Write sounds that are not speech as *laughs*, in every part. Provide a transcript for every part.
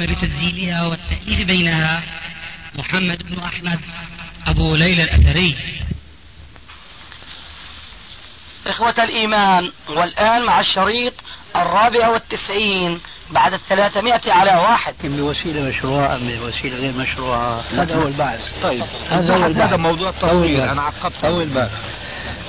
بتسجيلها والتأليف بينها محمد بن أحمد أبو ليلى الأثري. إخوة الإيمان والآن مع الشريط الرابع والتسعين بعد الثلاثمائة على واحد. بوسيلة مشروعة من وسيلة غير مشروعة؟ هذا هو البحث طيب هذا هو البحث هذا موضوع التصوير. أنا عقبت. طول بالك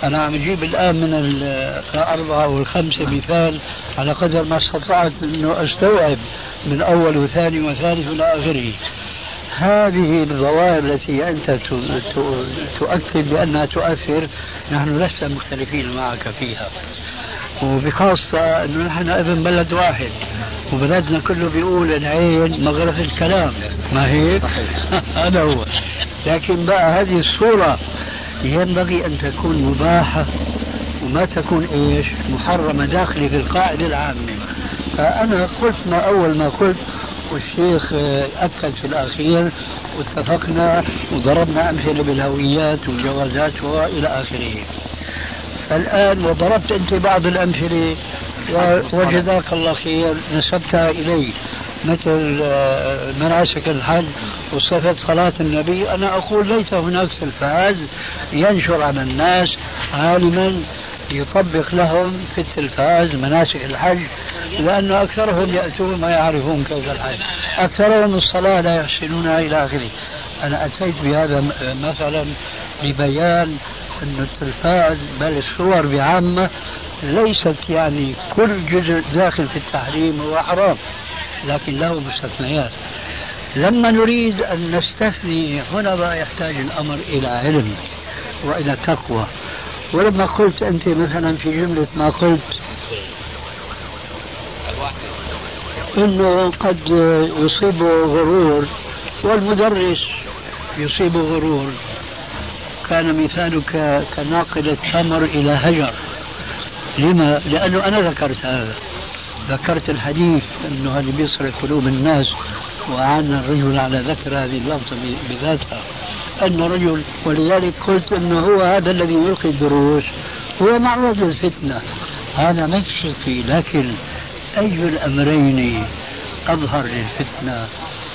أنا عم أجيب الآن من الأربعة أو الخمسة مثال على قدر ما استطعت أنه أستوعب من أول وثاني وثالث إلى آخره. هذه الظواهر التي أنت تؤكد بأنها تؤثر نحن لسنا مختلفين معك فيها. وبخاصة أنه نحن ابن بلد واحد وبلدنا كله بيقول العين مغرف الكلام. ما هيك؟ *laughs* هذا هو. لكن بقى هذه الصورة ينبغي أن تكون مباحة وما تكون إيش محرمة داخلة في القاعدة العامة. فأنا قلت ما أول ما قلت والشيخ أكد في الأخير واتفقنا وضربنا أمثلة بالهويات والجوازات وإلى آخره. الآن وضربت أنت بعض الأمثلة وجزاك الله خير نسبتها إلي مثل آه، مناسك الحج وصفة صلاة النبي. أنا أقول ليس هناك تلفاز ينشر على الناس عالما. يطبق لهم في التلفاز مناسك الحج لأن أكثرهم يأتون ما يعرفون كيف الحج. أكثرهم الصلاة لا يحسنونها إلى آخره. أنا أتيت بهذا مثلا لبيان أن التلفاز بل الصور بعامة ليست يعني كل جزء داخل في التحريم هو حرام لكن له مستثنيات. لما نريد أن نستثني هنا بقى يحتاج الأمر إلى علم. وإلى تقوى. ولما قلت أنت مثلا في جملة ما قلت أنه قد يصيبه غرور والمدرس يصيبه غرور. كان مثالك كناقل التمر إلى هجر. لما؟ لأنه أنا ذكرت هذا. ذكرت الحديث أنه هذا بيصرف قلوب الناس وأعان الرجل على ذكر هذه اللفظة بذاتها. أن رجل ولذلك قلت أنه هو هذا الذي يلقي الدروس هو معرض للفتنة هذا ما في فيه لكن أي الأمرين أظهر للفتنة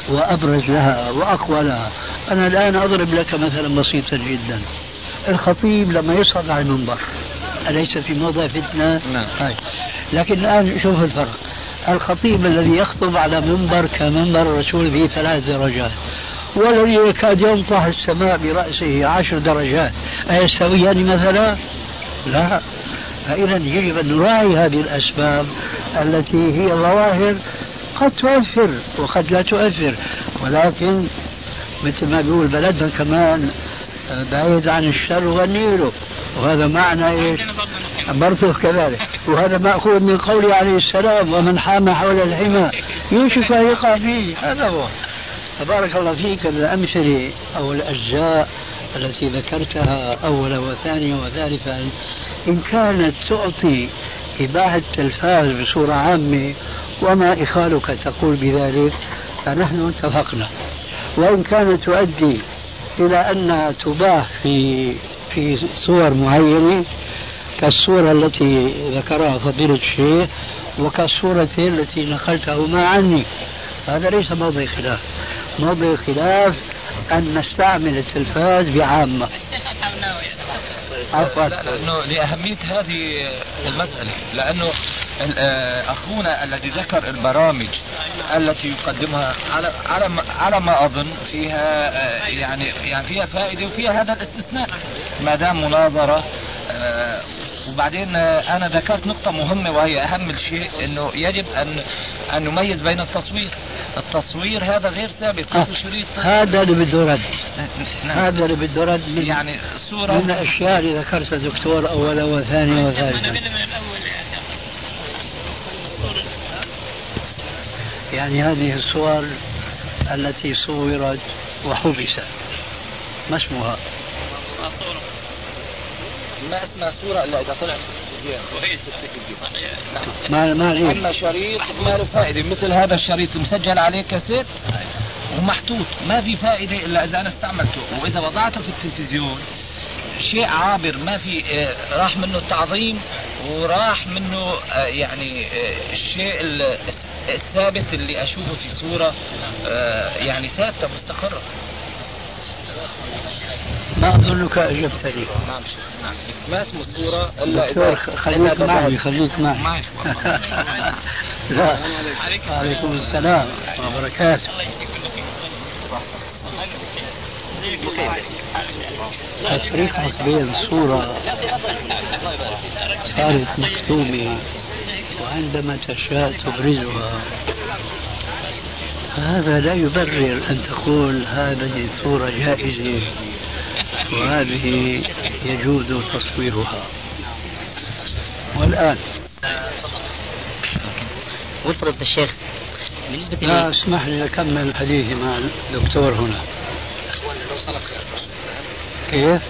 وأبرز لها وأقوى لها أنا الآن أضرب لك مثلا بسيطا جدا. الخطيب لما يصعد على المنبر أليس في موضع فتنة؟ نعم. هاي. لكن الآن شوف الفرق. الخطيب الذي يخطب على منبر كمنبر الرسول فيه ثلاث درجات. والذي يكاد ينطح السماء برأسه عشر درجات أيستويان مثلا؟ لا. فإذا يجب أن نراعي هذه الأسباب التي هي ظواهر قد تؤثر وقد لا تؤثر. ولكن مثل ما بيقول بلدنا كمان بعيد عن الشر والنيل. وهذا معنى إيش؟ برضه كذلك. وهذا مأخوذ من قوله عليه السلام ومن حام حول الحمى يوشك أن يقع فيه هذا هو. فبارك الله فيك الأمثلة أو الأجزاء التي ذكرتها أولا وثانيا وثالثا إن كانت تعطي إباحة التلفاز بصورة عامة وما إخالك تقول بذلك فنحن اتفقنا. وإن كانت تؤدي إلى أنها تباح في في صور معينة كالصورة التي ذكرها فضيلة الشيخ وكالصورة التي نقلتهما عني. هذا ليس موضع خلاف. موضع خلاف أن نستعمل التلفاز بعامة. عفوا. لأنه لأهمية هذه المسألة. لأنه آه، أخونا الذي ذكر البرامج التي يقدمها على على على ما أظن فيها آه، يعني يعني فيها فائدة وفيها هذا الاستثناء. ما دام مناظرة آه، وبعدين أنا ذكرت نقطة مهمة وهي أهم شيء إنه يجب أن أن نميز بين التصوير التصوير هذا غير ثابت آه. شريط هذا اللي بده رد نعم. هذا اللي بده رد من يعني صورة من الاشياء اللي ذكرتها دكتور اولا وثانيا وثالثا يعني هذه الصور التي صورت وحبست ما اسمها؟ ما اسمها صورة إلا إذا طلع في التلفزيون ما ما أما شريط ما له فائدة. مثل هذا الشريط مسجل عليه كاسيت ومحطوط. ما في فائدة إلا إذا أنا استعملته. وإذا وضعته في التلفزيون شيء عابر. ما في آه، راح منه التعظيم وراح منه آه، يعني آه، الشيء الثابت اللي أشوفه في صورة يعني ثابتة مستقرة. ما أظنك اجبتني نعم نعم. ما اسم الصورة الا خليك معي خليك معي. لا عليكم السلام وبركاته. تفريقك بين صورة صارت مكتوبة وعندما تشاء تبرزها. هذا لا يبرر أن تقول هذه الصورة جائزة. وهذه يجوز تصويرها. والآن. وفرض الشيخ. بالنسبة لا اسمح لي أكمل حديثي مع الدكتور هنا. كيف؟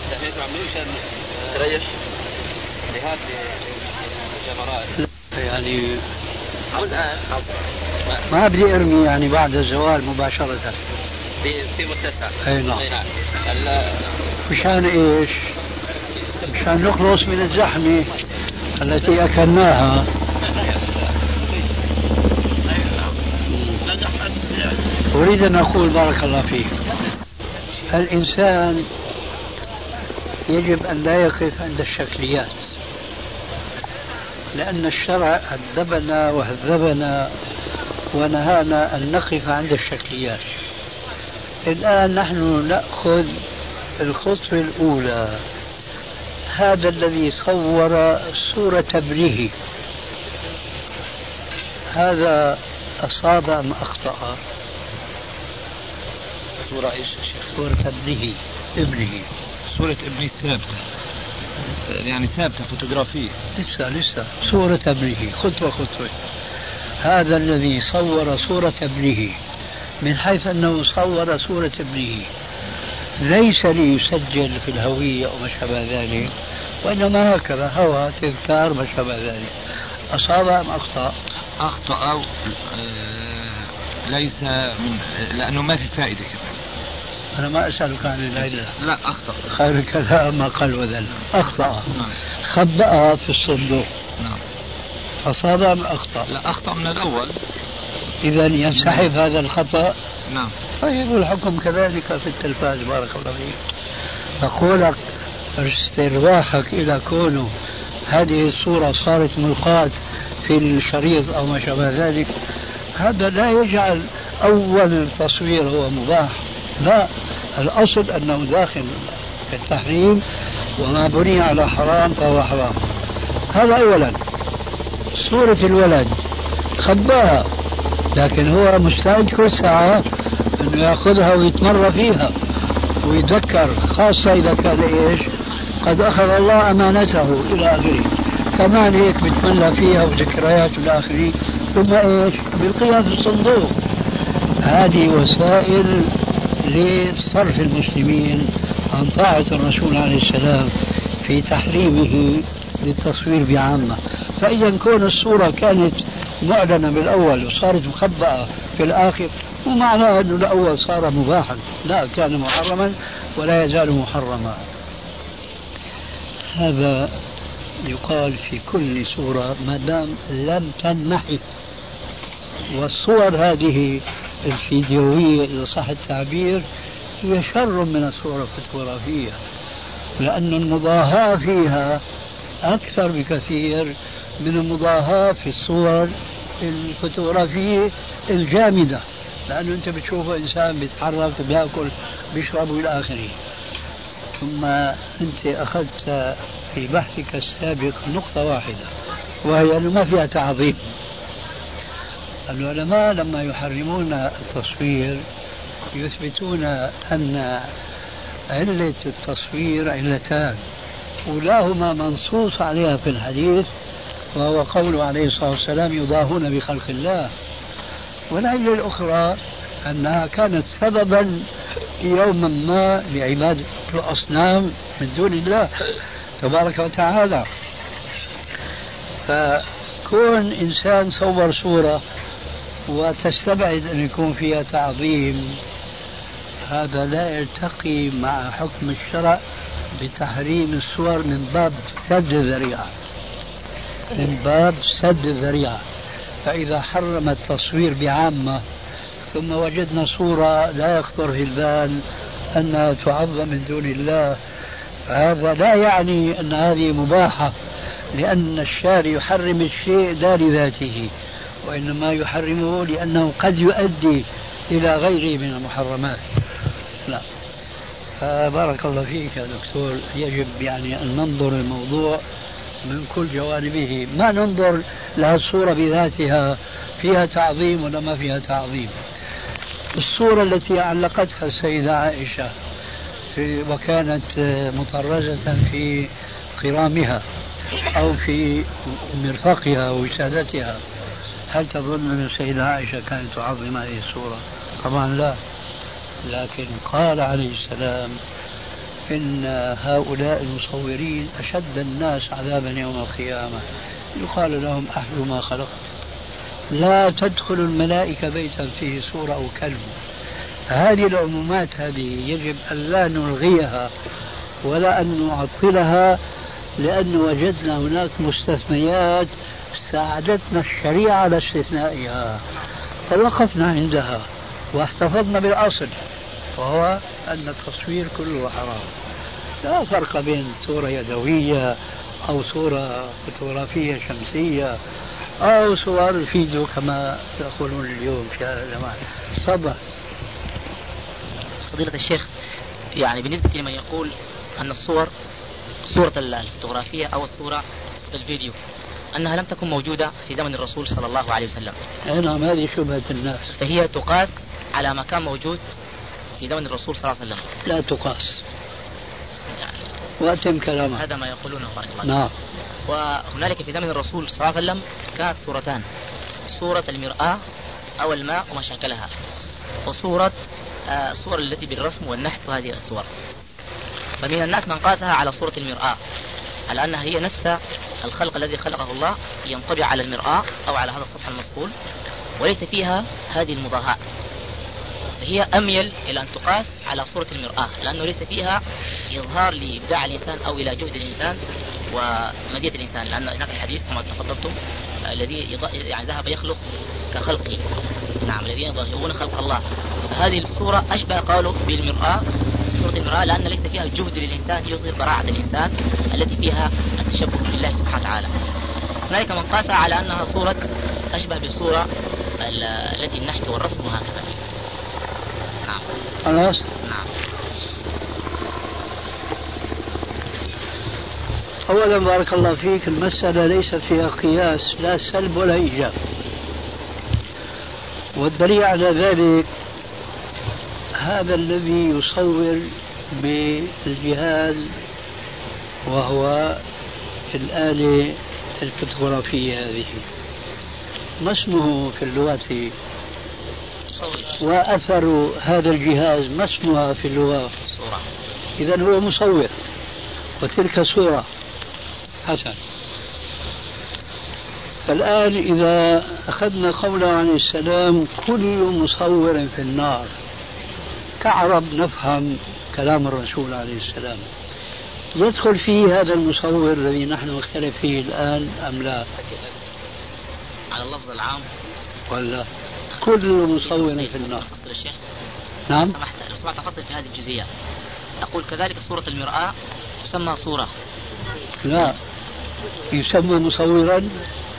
تريح يعني ما بدي أرمي يعني بعد الزوال مباشرة. في متسع أي نعم. مشان إيش؟ مشان نخلص من الزحمة التي أكلناها. أريد أن أقول بارك الله فيك. الإنسان يجب أن لا يقف عند الشكليات لأن الشرع أدبنا وهذبنا ونهانا أن نقف عند الشكليات. الآن نحن نأخذ الخطوة الأولى. هذا الذي صور صورة ابنه. هذا أصاب أم أخطأ؟ صورة إيش صورة ابنه ابنه. صورة ابني ثابتة. يعني ثابتة فوتوغرافية. لسه لسه. صورة ابنه خطوة خطوة. هذا الذي صور صورة ابنه. من حيث أنه صور صورة ابنه. ليس ليسجل في الهوية أو ما شابه ذلك وإنما هكذا هوى تذكار ما شابه ذلك. أصاب أم أخطأ؟ أخطأ أو آه، ليس من لأنه ما في فائدة كذا. أنا ما أسألك عن العلة لا أخطأ. خير الكلام ما قال وذل. أخطأ. نعم. خبأها في الصندوق. نعم. أصاب أم أخطأ؟ لا أخطأ من الأول. إذا ينسحب هذا الخطأ نعم. طيب الحكم كذلك في التلفاز بارك الله فيك. فقولك استرواحك إلى كونه هذه الصورة صارت ملقاة في الشريط أو ما شابه ذلك. هذا لا يجعل أول تصوير هو مباح. لا الأصل أنه داخل في التحريم وما بني على حرام فهو حرام. هذا أولا. صورة الولد خباها. لكن هو مستعد كل ساعة أنه يأخذها ويتمر فيها ويتذكر خاصة إذا كان إيش؟ قد أخذ الله أمانته إلى آخره. كمان هيك بتملى فيها وذكريات إلى آخره. ثم إيش؟ بالقيام في الصندوق. هذه وسائل لصرف المسلمين عن طاعة الرسول عليه السلام في تحريمه للتصوير بعامة. فإذا كون الصورة كانت معلنة بالأول وصارت مخبأة في الآخر مو معناه أنه الأول صار مباحا لا كان محرما ولا يزال محرما. هذا يقال في كل صورة ما دام لم تنمحي والصور هذه الفيديوية إذا صح التعبير هي شر من الصور الفوتوغرافية لأن المضاهاة فيها أكثر بكثير من المضاهاة في الصور الفوتوغرافية الجامدة. لأنه أنت بتشوف إنسان بيتحرك بيأكل بيشرب إلى آخره. ثم أنت أخذت في بحثك السابق نقطة واحدة وهي أنه ما فيها تعظيم. العلماء لما يحرمون التصوير يثبتون أن علة التصوير علتان أولاهما منصوص عليها في الحديث وهو قوله عليه الصلاة والسلام يضاهون بخلق الله. والعلة الأخرى أنها كانت سببا يوما ما لعبادة الأصنام من دون الله تبارك وتعالى. فكون إنسان صور صورة وتستبعد أن يكون فيها تعظيم هذا لا يلتقي مع حكم الشرع بتحريم الصور من باب سد الذريعة من باب سد الذريعة فإذا حرم التصوير بعامة ثم وجدنا صورة لا يخطر في البال أنها تعظم من دون الله. هذا لا يعني أن هذه مباحة لأن الشارع يحرم الشيء لا لذاته وإنما يحرمه لأنه قد يؤدي إلى غيره من المحرمات. لا فبارك الله فيك يا دكتور. يجب يعني أن ننظر الموضوع من كل جوانبه. ما ننظر لها الصورة بذاتها فيها تعظيم ولا ما فيها تعظيم. الصورة التي علقتها السيدة عائشة في وكانت مطرزة في قرامها أو في مرفقها وسادتها هل تظن أن السيدة عائشة كانت تعظم هذه الصورة؟ طبعا لا. لكن قال عليه السلام إن هؤلاء المصورين أشد الناس عذابا يوم القيامة. يقال لهم أهل ما خلقت. لا تدخل الملائكة بيتا فيه صورة أو كلب هذه العمومات هذه يجب أن لا نلغيها ولا أن نعطلها لأن وجدنا هناك مستثنيات ساعدتنا الشريعة على استثنائها. توقفنا عندها واحتفظنا بالأصل وهو أن التصوير كله حرام. لا فرق بين صورة يدوية أو صورة فوتوغرافية شمسية أو صور فيديو كما يقولون اليوم في هذا الزمان. تفضل. فضيلة الشيخ يعني بالنسبة لمن يقول أن الصور صورة الفوتوغرافية أو الصورة الفيديو أنها لم تكن موجودة في زمن الرسول صلى الله عليه وسلم. نعم هذه شبهة الناس. فهي تقاس على ما كان موجود في زمن الرسول صلى الله عليه وسلم. لا تقاس. وأتم كلامك هذا ما يقولونه بارك الله نعم. وهنالك في زمن الرسول صلى الله عليه وسلم كانت صورتان صورة المرآة أو الماء وما شكلها. وصورة آه، الصور التي بالرسم والنحت وهذه الصور فمن الناس من قاسها على صورة المرآة. على أنها هي نفس الخلق الذي خلقه الله ينطبع على المرآة أو على هذا السطح المصقول وليس فيها هذه المضاهاة. فهي أميل إلى أن تقاس على صورة المرآة لأنه ليس فيها إظهار لإبداع الإنسان أو إلى جهد الإنسان ومدية الإنسان لأن هناك الحديث كما تفضلتم الذي يعني ذهب يخلق كخلقه. نعم الذين يظهرون خلق الله. هذه الصورة أشبه قالوا بالمرآة صورة المرآة لأن ليس فيها جهد للإنسان يظهر براعة الإنسان التي فيها التشبه بالله سبحانه وتعالى. هنالك من قاسها على أنها صورة أشبه بالصورة التي النحت والرسم وهكذا. نعم. خلاص نعم. أولا بارك الله فيك المسألة ليست فيها قياس لا سلب ولا إيجاب. والدليل على ذلك هذا الذي يصور بالجهاز وهو الآلة الفوتوغرافية هذه. ما اسمه في اللغة؟ وأثر هذا الجهاز ما اسمها في اللغة. صورة. إذا هو مصور. وتلك صورة. حسن. فالآن إذا أخذنا قوله عليه السلام كل مصور في النار. كعرب نفهم كلام الرسول عليه السلام. يدخل فيه هذا المصور الذي نحن نختلف فيه الآن أم لا؟ على اللفظ العام. ولا؟ كل مصور في النار. نعم. سمحت لو سمحت أفصل في هذه الجزئية. أقول كذلك صورة المرآة تسمى صورة لا. يسمى مصورا.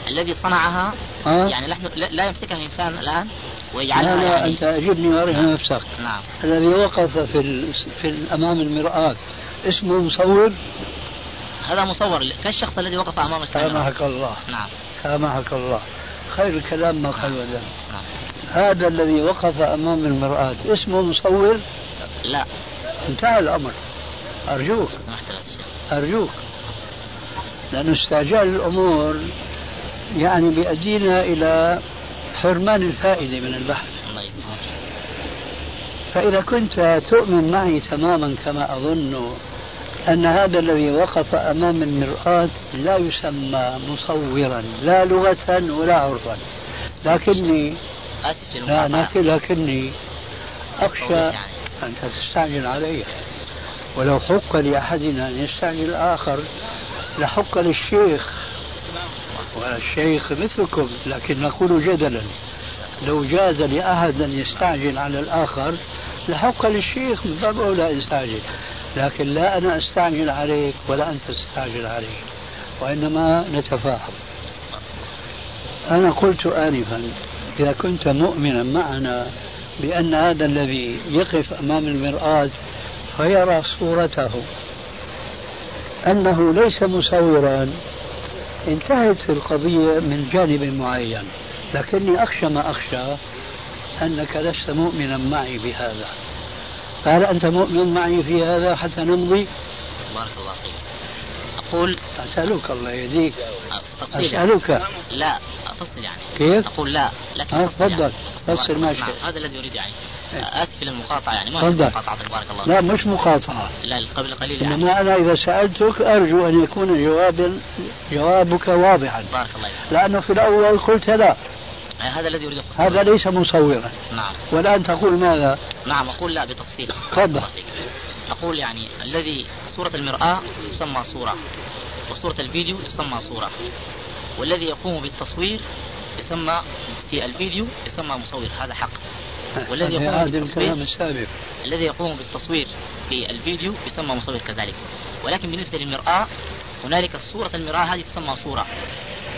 الذي صنعها آه؟ يعني نحن لا يمسكها الإنسان الآن لا ويجعلها لا يعني. أنت أجبني وأرها نفسك. نعم. الذي وقف في, ال... في أمام المرآة. اسمه مصور. هذا مصور. كالشخص الذي وقف أمام الكاميرا سامحك الله. نعم. سامحك الله. خير الكلام ما خير ذلك نعم. هذا الذي وقف أمام المرآة. اسمه مصور؟ لا. انتهى الأمر. أرجوك. أرجوك. لأن استعجال الأمور يعني بيؤدينا إلى حرمان الفائدة من البحث. فإذا كنت تؤمن معي تماما كما أظن أن هذا الذي وقف أمام المرآة لا يسمى مصورا لا لغة ولا عرفا. لكني لا لكن لكني أخشى يعني. أنت تستعجل علي. ولو حق لأحدنا أن يستعجل الآخر لحق للشيخ. والشيخ مثلكم لكن نقول جدلا. لو جاز لأحد أن يستعجل على الآخر لحق للشيخ من باب أولى يستعجل. لكن لا أنا أستعجل عليك ولا أنت تستعجل علي وإنما نتفاهم. أنا قلت آنفا إذا كنت مؤمنا معنا بأن هذا الذي يقف أمام المرآة فيرى صورته. أنه ليس مصورا. انتهت القضية من جانب معين. لكني أخشى ما أخشى أنك لست مؤمنا معي بهذا. فهل أنت مؤمن معي في هذا حتى نمضي؟ بارك الله فيك. أقول أسألك الله يهديك أسألك يعني. لا أفصل يعني كيف؟ أقول لا لكن يعني. تفضل. فصل ما شئت. هذا الذي أريد يعني إيه. آسف للمقاطعة يعني ما تفضل. مقاطعة بارك الله لا. مش مقاطعة لا قبل قليل يعني إنما أنا إذا سألتك أرجو أن يكون جواب جوابك واضحا بارك الله فيك لأنه في الأول قلت لا هذا الذي أفصله هذا ليس مصورا نعم والآن تقول ماذا؟ نعم أقول لا بتفصيل تفضل. أقول يعني الذي صورة المرآة تسمى صورة وصورة الفيديو تسمى صورة والذي يقوم بالتصوير يسمى في الفيديو يسمى مصور هذا حق. والذي يقوم بالتصوير السابق. الذي يقوم بالتصوير في الفيديو يسمى مصور كذلك. ولكن بالنسبة للمرآة هنالك صورة المرآة هذه تسمى صورة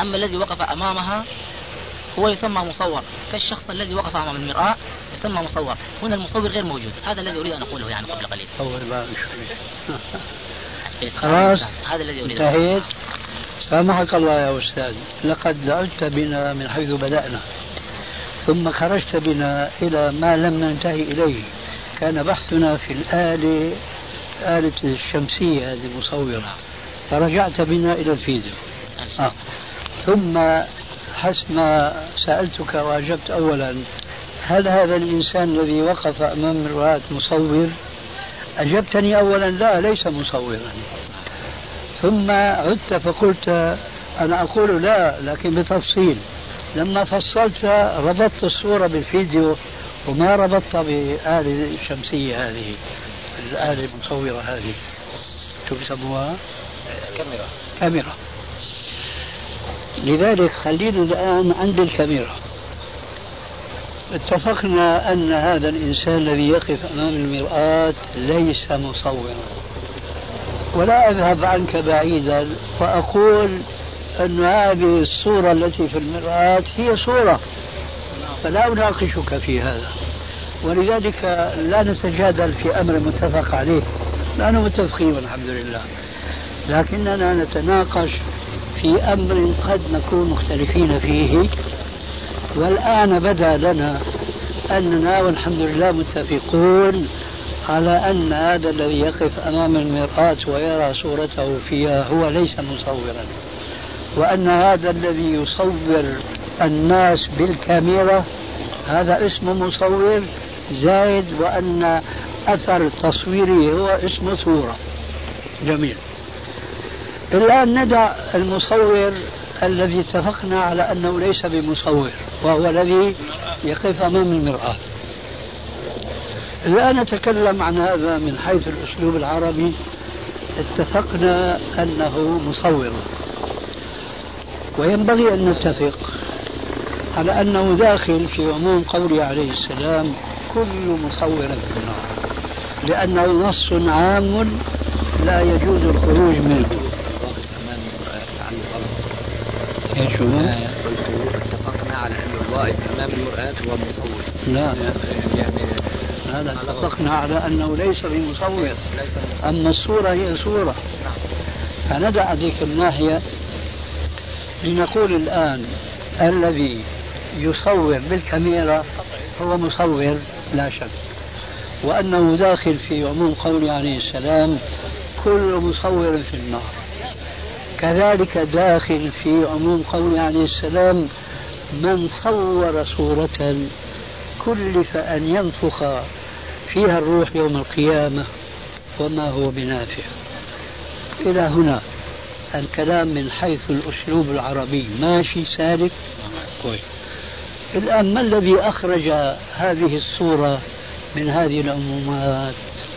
أما الذي وقف أمامها هو يسمى مصور. كالشخص الذي وقف أمام المرآة يسمى مصور. هنا المصور غير موجود. هذا الذي أريد أن أقوله يعني قبل قليل. *laughs* خلاص هذا الذي أريد أن انتهيت. سامحك الله يا أستاذ. لقد عدت بنا من حيث بدأنا ثم خرجت بنا إلى ما لم ننتهي إليه. كان بحثنا في الآلة آلة الشمسية هذه المصورة. فرجعت بنا إلى الفيديو آه. ثم حسب ما سألتك وأجبت أولا. هل هذا الإنسان الذي وقف أمام المرآة مصور؟ أجبتني أولا لا ليس مصورا. ثم عدت فقلت أنا أقول لا لكن بتفصيل. لما فصلت ربطت الصورة بالفيديو وما ربطت بآلة الشمسية هذه الآلة المصورة هذه. شو بيسموها؟ كاميرا. كاميرا. لذلك خلينا الآن عند الكاميرا اتفقنا أن هذا الإنسان الذي يقف أمام المرآة ليس مصورا. ولا أذهب عنك بعيدا وأقول أن هذه الصورة التي في المرآة هي صورة. فلا أناقشك في هذا. ولذلك لا نتجادل في أمر متفق عليه. نحن متفقين والحمد لله. لكننا نتناقش في أمر قد نكون مختلفين فيه. والآن بدا لنا أننا والحمد لله متفقون على أن هذا الذي يقف أمام المرآة ويرى صورته فيها هو ليس مصورا. وأن هذا الذي يصور الناس بالكاميرا هذا اسمه مصور زائد وأن أثر تصويره هو اسمه صورة. جميل. الآن ندع المصور الذي اتفقنا على أنه ليس بمصور وهو الذي يقف أمام المرآة. الآن نتكلم عن هذا من حيث الأسلوب العربي. اتفقنا أنه مصور. وينبغي أن نتفق على أنه داخل في عموم قوله عليه السلام كل مصور في النار لأنه نص عام لا يجوز الخروج منه. إيش هو؟ اتفقنا على ان الواقف امام المرآة هو مصور لا. يعني هذا اتفقنا على أنه ليس بمصور أما الصورة هي صورة. فندع ذيك الناحية لنقول الآن الذي يصور بالكاميرا هو مصور لا شك. وأنه داخل في عموم قوله عليه السلام كل مصور في النار. كذلك داخل في عموم قوله عليه السلام من صور صورة كلف أن ينفخ فيها الروح يوم القيامة وما هو بنافع. إلى هنا الكلام من حيث الأسلوب العربي. ماشي سالك؟ كويس. الآن ما الذي أخرج هذه الصورة من هذه العمومات؟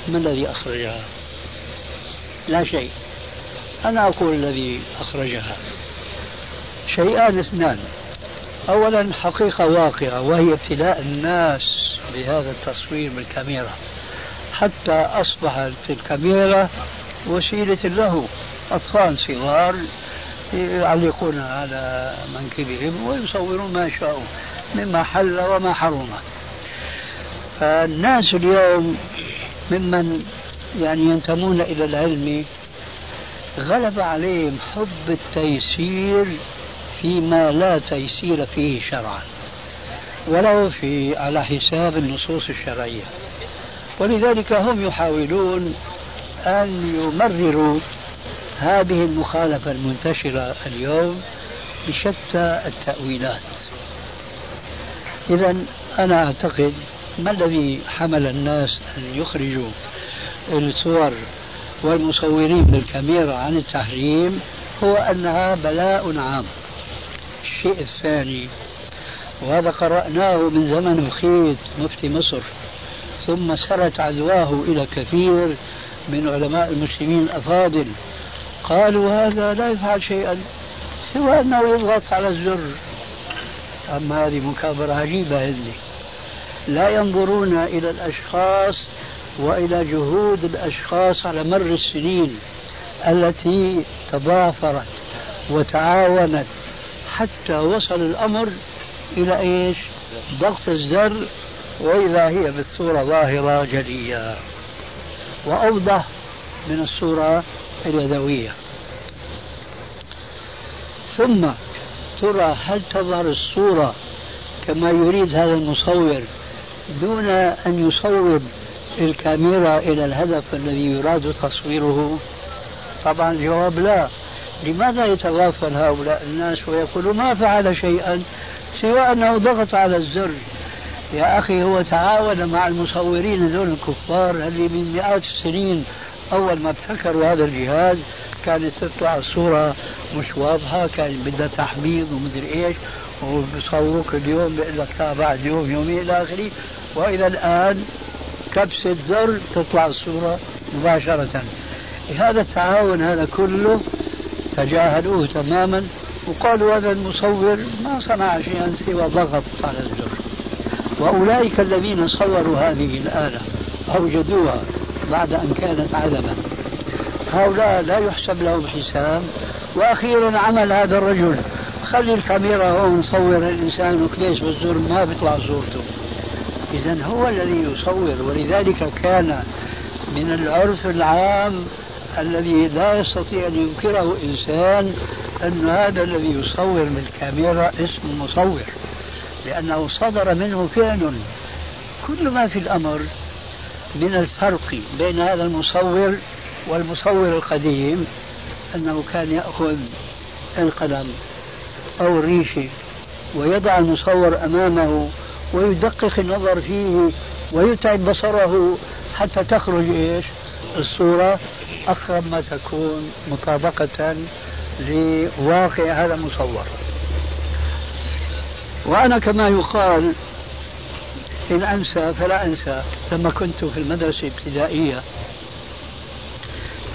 ما الذي أخرجها؟ لا شيء. أنا أقول الذي أخرجها. شيئان اثنان. أولا حقيقة واقعة وهي ابتلاء الناس بهذا التصوير بالكاميرا. حتى أصبحت الكاميرا وسيلة له. أطفال صغار يعلقون على منكبهم ويصورون ما شاءوا مما حل وما حرم. فالناس اليوم ممن يعني ينتمون إلى العلم غلب عليهم حب التيسير فيما لا تيسير فيه شرعا ولو في على حساب النصوص الشرعية. ولذلك هم يحاولون أن يمرروا هذه المخالفة المنتشرة اليوم بشتى التأويلات. إذا أنا أعتقد ما الذي حمل الناس أن يخرجوا الصور والمصورين بالكاميرا عن التحريم هو أنها بلاء عام. الشيء الثاني وهذا قرأناه من زمن الخيط مفتي مصر ثم سرت عدواه إلى كثير من علماء المسلمين الأفاضل. قالوا هذا لا يفعل شيئا سوى أنه يضغط على الزر. أما هذه مكابرة عجيبة هذه. لا ينظرون إلى الأشخاص وإلى جهود الأشخاص على مر السنين التي تضافرت وتعاونت حتى وصل الأمر إلى إيش؟ ضغط الزر وإذا هي بالصورة ظاهرة جلية. وأوضح من الصورة اليدوية. ثم ترى هل تظهر الصورة كما يريد هذا المصور دون أن يصوب الكاميرا إلى الهدف الذي يراد تصويره. طبعا الجواب لا. لماذا يتغافل هؤلاء الناس ويقولوا ما فعل شيئا سوى أنه ضغط على الزر؟ يا أخي هو تعاون مع المصورين هذول الكفار اللي من مئات السنين أول ما ابتكروا هذا الجهاز كانت تطلع الصورة مش واضحة كان بدها تحميض ومدري إيش وبصوروك اليوم بيقول لك بعد يوم يومين إلى آخره. وإلى الآن كبسة زر تطلع الصورة مباشرة. هذا التعاون هذا كله تجاهلوه تماما وقالوا هذا المصور ما صنع شيئا سوى ضغط على الزر. وأولئك الذين صوروا هذه الآلة أوجدوها بعد أن كانت عدما هؤلاء لا يحسب لهم حساب. وأخيرا عمل هذا الرجل. خلي الكاميرا هون صور الإنسان وكليش بالزور ما بيطلع صورته. إذا هو الذي يصور ولذلك كان من العرف العام الذي لا يستطيع أن ينكره إنسان أن هذا الذي يصور بالكاميرا اسم مصور لأنه صدر منه فعل. كل ما في الأمر من الفرق بين هذا المصور والمصور القديم أنه كان يأخذ القلم أو الريشة ويضع المصور أمامه ويدقق النظر فيه ويتعب بصره حتى تخرج إيش؟ الصورة أقرب ما تكون مطابقة لواقع هذا المصور وأنا كما يقال إن أنسى فلا أنسى لما كنت في المدرسة الابتدائية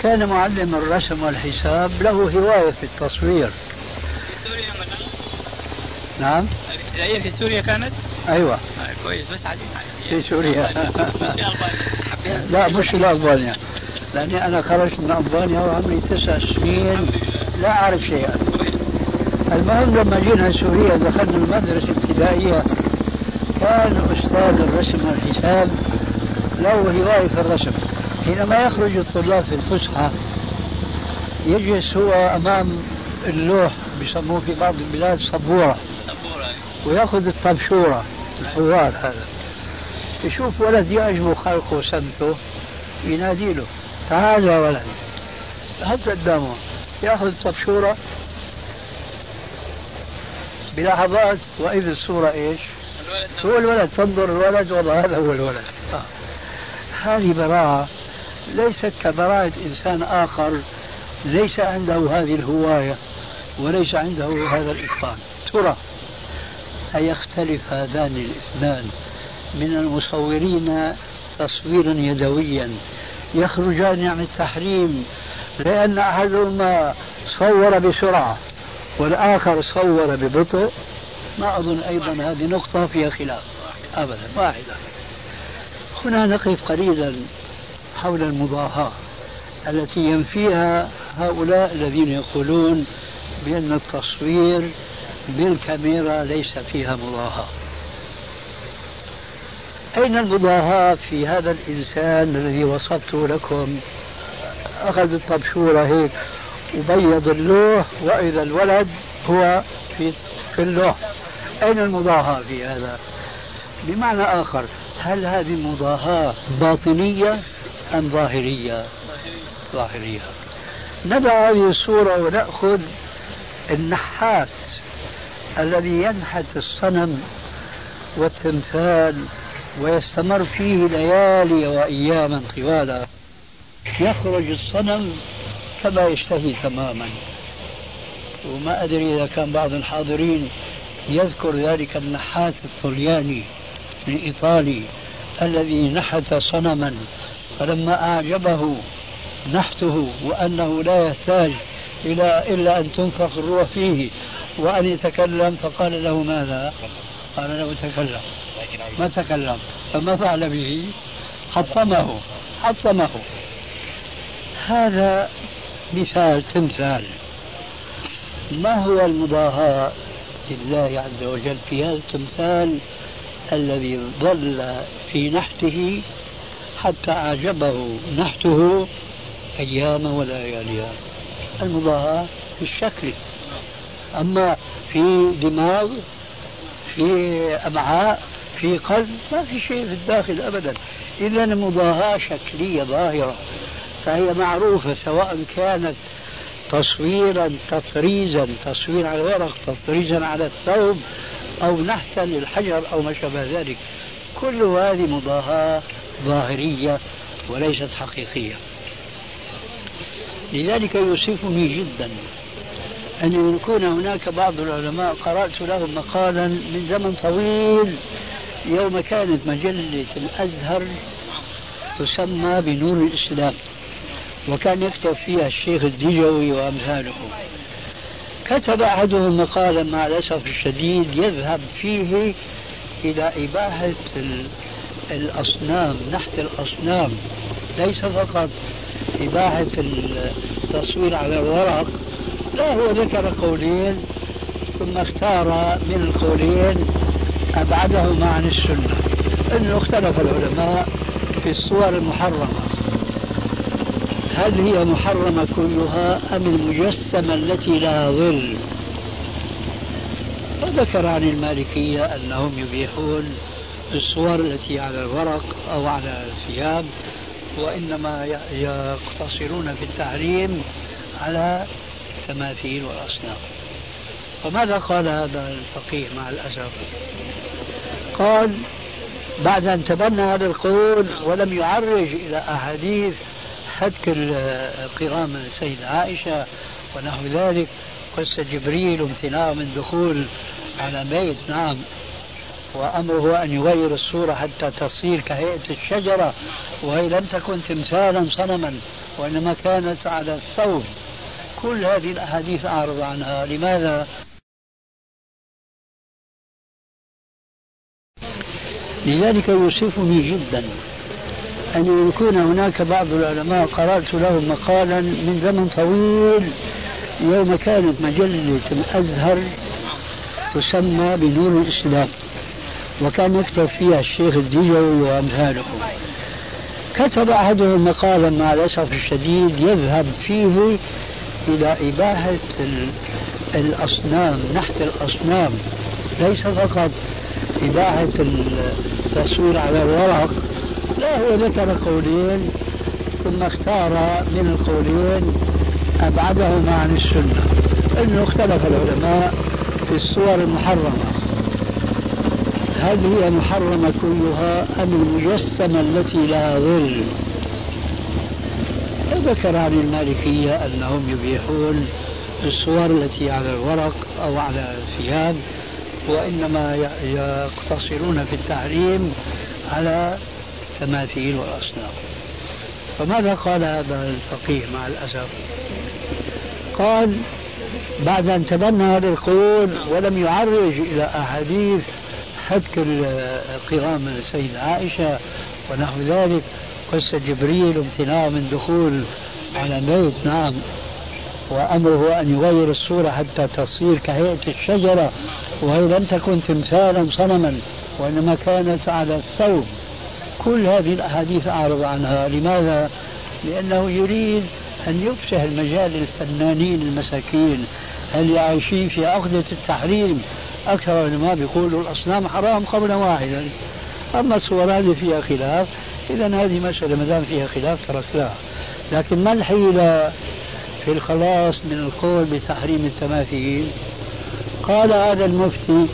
كان معلم الرسم والحساب له هواية في التصوير في سوريا مثلا؟ نعم الابتدائية في سوريا كانت؟ أيوة. آه كويس. بس عادي في سوريا. *laughs* لا مش في ألبانيا. لأني أنا خرجت من ألبانيا وعمري تسع سنين. لا أعرف شيئا. المهم لما جينا سوريا دخلنا المدرسة الابتدائية. كان أستاذ الرسم والحساب. له هواية في الرسم. حينما يخرج الطلاب في الفسحة يجلس هو أمام اللوح بيسموه في بعض البلاد سبورة ويأخذ الطبشورة الحوار هذا. يشوف ولد يعجبه خلقه وسمته ينادي له تعال يا ولد. هز قدامه. يأخذ الطبشورة. بلحظات وإذا الصورة إيش؟ هو الولد تنظر الولد والله هذا هو الولد. آه. هذه براءة. ليست كبراءة إنسان آخر ليس عنده هذه الهواية وليس عنده هذا الإتقان. ترى. أيختلف هذان الإثنان؟ من المصورين تصويرا يدويا. يخرجان عن التحريم لأن أحدهما صور بسرعة والآخر صور ببطء. ما أظن أيضا هذه نقطة فيها خلاف. أبدا واحدة. هنا نقف قليلا حول المضاهاة التي ينفيها هؤلاء الذين يقولون بأن التصوير بالكاميرا ليس فيها مضاهاة. أين المضاهاة في هذا الإنسان الذي وصفته لكم؟ أخذ الطبشورة هيك وبيض اللوح وإذا الولد هو في في اللوح. أين المضاهاة في هذا؟ بمعنى آخر هل هذه المضاهاة باطنية أم ظاهرية؟ ظاهرية. ندع هذه الصورة ونأخذ النحات الذي ينحت الصنم والتمثال ويستمر فيه ليالي وأياما طوالا. يخرج الصنم كما يشتهي تماما. وما أدري إذا كان بعض الحاضرين يذكر ذلك النحات الطلياني من إيطالي الذي نحت صنما فلما أعجبه نحته وأنه لا يحتاج إلى إلا أن تنفخ الروح فيه وأن يتكلم فقال له ماذا؟ قال له تكلم. ما تكلم. فما فعل به؟ حطمه. حطمه. هذا مثال تمثال. ما هو المضاهاة لله عز وجل في هذا التمثال الذي ظل في نحته حتى أعجبه نحته أيام ولياليها المضاهاة في الشكل أما في دماغ في أمعاء في قلب ما في شيء في الداخل أبدا. إذا المضاهاة شكلية ظاهرة فهي معروفة سواء كانت تصويرا تطريزا تصوير على الورق تطريزا على الثوب أو نحتا للحجر أو ما شابه ذلك. كل هذه مضاهاة ظاهرية وليست حقيقية. لذلك يؤسفني جدا أن يكون هناك بعض العلماء قرأت لهم مقالا من زمن طويل يوم كانت مجلة الأزهر تسمى بنور الإسلام وكان يكتب فيها الشيخ الدجوي وأمثاله. كتب أحدهم مقالا مع الأسف الشديد يذهب فيه إلى إباحة الأصنام نحت الأصنام ليس فقط إباحة التصوير على الورق لا هو ذكر قولين ثم اختار من القولين أبعدهما عن السنة. أنه اختلف العلماء في الصور المحرمة. هل هي محرمة كلها أم المجسمة التي لها ظل؟ وذكر عن المالكية أنهم يبيحون الصور التي على الورق أو على الثياب وإنما يقتصرون في التحريم على التماثيل والأصنام فماذا قال هذا الفقيه مع الأسف؟ قال بعد أن تبنى هذا القول ولم يعرج إلى أحاديث هتك قرام السيدة عائشة ونحو ذلك قصة جبريل وامتناعه من دخول على بيت. نعم. وأمره أن يغير الصورة حتى تصير كهيئة الشجرة وهي لم تكن تمثالا صنما وإنما كانت على الثوب. كل هذه الأحاديث أعرض عنها لماذا؟ لذلك يوصفني جدا أن يكون هناك بعض العلماء قرأت لهم مقالا من زمن طويل يوم كانت مجلة الأزهر تسمى بنور الإسلام وكان يكتب فيها الشيخ الدجوي وأمثاله كتب أحدهم مقالا مع الأسف الشديد يذهب فيه إلى إباحة الأصنام نحت الأصنام. ليس فقط إباحة التصوير على الورق لا هو ذكر قولين ثم اختار من القولين أبعدهما عن السنة أنه اختلف العلماء في الصور المحرمة. هل هي محرمة كلها أم المجسمة التي لها ظل؟ ذكر عن المالكية أنهم يبيحون الصور التي على الورق أو على الثياب وإنما يقتصرون في التحريم على التماثيل والأصنام فماذا قال هذا الفقيه مع الأسف؟ قال بعد أن تبنى هذا القول ولم يعرج إلى أحاديث حتك القرام السيدة عائشة ونحو ذلك قصة جبريل وامتناعه من دخول على بيت نعم. وأمره أن يغير الصورة حتى تصير كهيئة الشجرة وهي لم تكن تمثالا صنما وإنما كانت على الثوب. كل هذه الأحاديث أعرض عنها. لماذا؟ لأنه يريد أن يفسح المجال للفنانين المساكين. اللي عايشين في عقدة التحريم؟ أكثر العلماء بيقولوا الأصنام حرام قولا واحدا. أما الصور هذه فيها خلاف. إذا هذه مسألة ما دام فيها خلاف تركناها لكن ما الحيلة في الخلاص من القول بتحريم التماثيل؟ قال هذا المفتي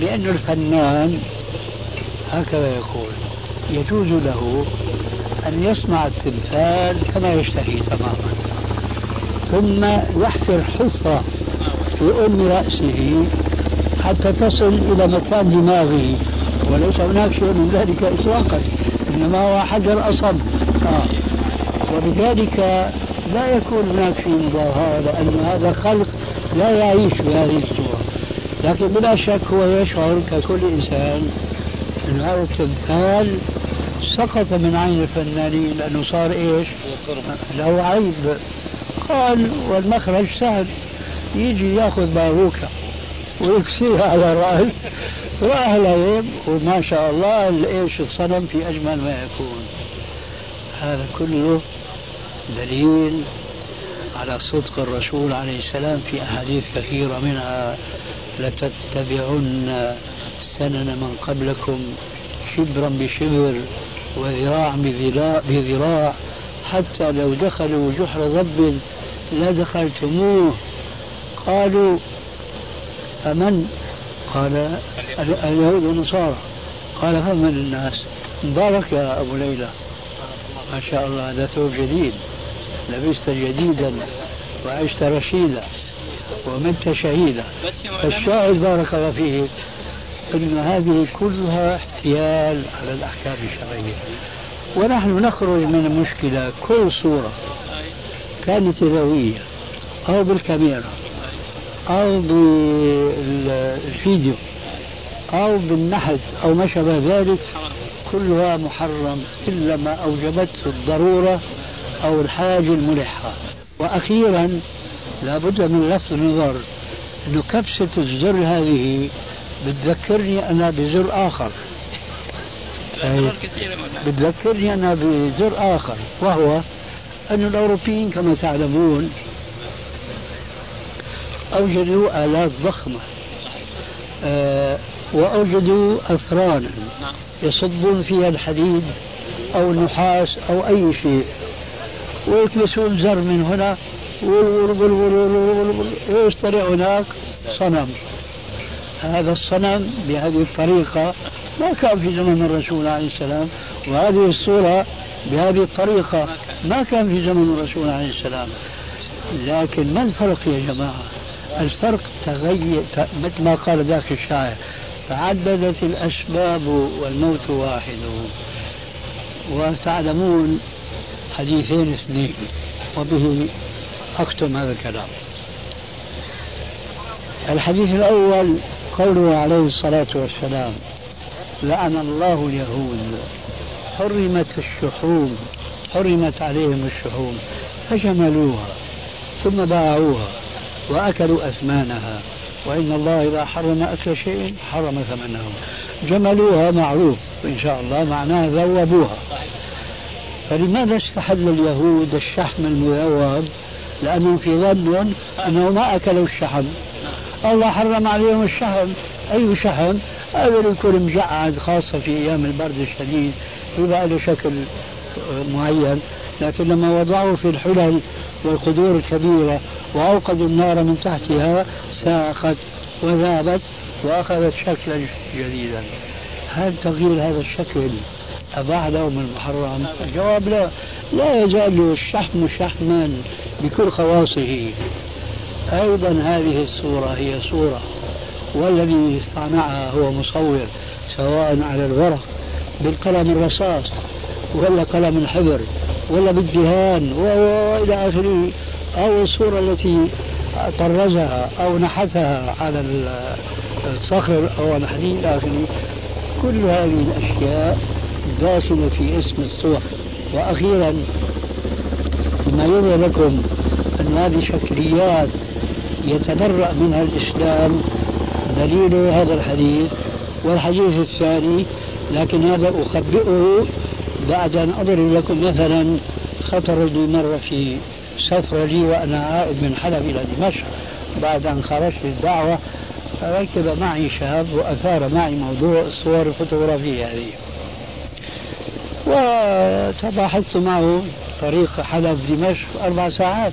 بأن الفنان هكذا يقول يجوز له أن يصنع التمثال كما يشتهي تماما ثم يحفر حفرة في أم رأسه حتى تصل إلى مكان دماغه. وليس هناك شيء من ذلك إطلاقا إنما هو حجر أصم آه. وبذلك لا يكون هناك في مضاهاة لأن هذا خلق لا يعيش بهذه الصورة. لكن بلا شك هو يشعر ككل إنسان أن هذا التمثال سقط من عين الفنانين لأنه صار إيش؟ له عيب. قال والمخرج سهل يجي يأخذ باروكة ويكسيها على وأهلا وما شاء الله إيش الصنم في أجمل ما يكون. هذا كله دليل على صدق الرسول عليه السلام في أحاديث كثيرة منها لتتبعن سنن من قبلكم شبرا بشبر وذراع بذراع حتى لو دخلوا جحر ضب لدخلتموه. قالوا فمن قال اليهود والنصارى. قال فمن الناس. مبارك يا أبو ليلى. ما شاء الله هذا ثوب جديد. لبست جديدا وعشت رشيدا ومت شهيدا. الشاهد بارك الله فيه أن هذه كلها احتيال على الأحكام الشرعية. ونحن نخرج من المشكلة كل صورة كانت يدوية أو بالكاميرا. أو بالفيديو أو بالنحت أو ما شابه ذلك كلها محرم إلا ما أوجبته الضرورة أو الحاجة الملحة. وأخيرا لابد من لفت النظر أنه كبسة الزر هذه بتذكرني أنا بزر آخر. بتذكرني أنا بزر آخر. وهو أن الأوروبيين كما تعلمون أوجدوا آلات ضخمة آه وأوجدوا أفرانا يصبون فيها الحديد أو النحاس أو أي شيء ويكبسون زر من هنا ويشتري هناك صنم. هذا الصنم بهذه الطريقة ما كان في زمن الرسول عليه السلام وهذه الصورة بهذه الطريقة ما كان في زمن الرسول عليه السلام. لكن ما الفرق يا جماعة؟ الفرق تغير مثل ما قال ذاك الشاعر تعددت الأسباب والموت واحد. وتعلمون حديثين اثنين وبه أختم هذا الكلام. الحديث الأول قوله عليه الصلاة والسلام لعن الله اليهود حرمت الشحوم حرمت عليهم الشحوم فجملوها ثم باعوها. وأكلوا أثمانها. وإن الله إذا حرم أكل شيء حرم ثمنه. جملوها معروف إن شاء الله معناه ذوبوها. فلماذا استحل اليهود الشحم المذوب لأنهم في ظن أنه ما أكلوا الشحم. الله حرم عليهم الشحم. أي شحم؟ هذا يكون مجعد خاصة في أيام البرد الشديد. يبقى له شكل معين. لكن لما وضعوه في الحلل والقدور الكبيرة وأوقدوا النار من تحتها ساخت وذابت وأخذت شكلا جديدا. هل تغيير هذا الشكل أباح لهم المحرم؟ الجواب لا. لا يزال الشحم شحما بكل خواصه. أيضا هذه الصورة هي صورة والذي صنعها هو مصور سواء على الورق بالقلم الرصاص ولا قلم الحبر ولا بالدهان وإلى آخره. أو الصورة التي طرزها أو نحتها على الصخر أو الحديد إلى آخره كل هذه الأشياء داخلة في اسم الصور. وأخيرا ما يظهر لكم أن هذه شكليات يتبرأ منها الإسلام دليل هذا الحديث والحديث الثاني لكن هذا أخبئه بعد أن أضرب لكم مثلا خطر لي مرة في لي وأنا عائد من حلب إلى دمشق. بعد أن خرجت للدعوة ركب معي شاب وأثار معي موضوع الصور الفوتوغرافية هذه. وتباحثت معه طريق حلب دمشق أربع ساعات.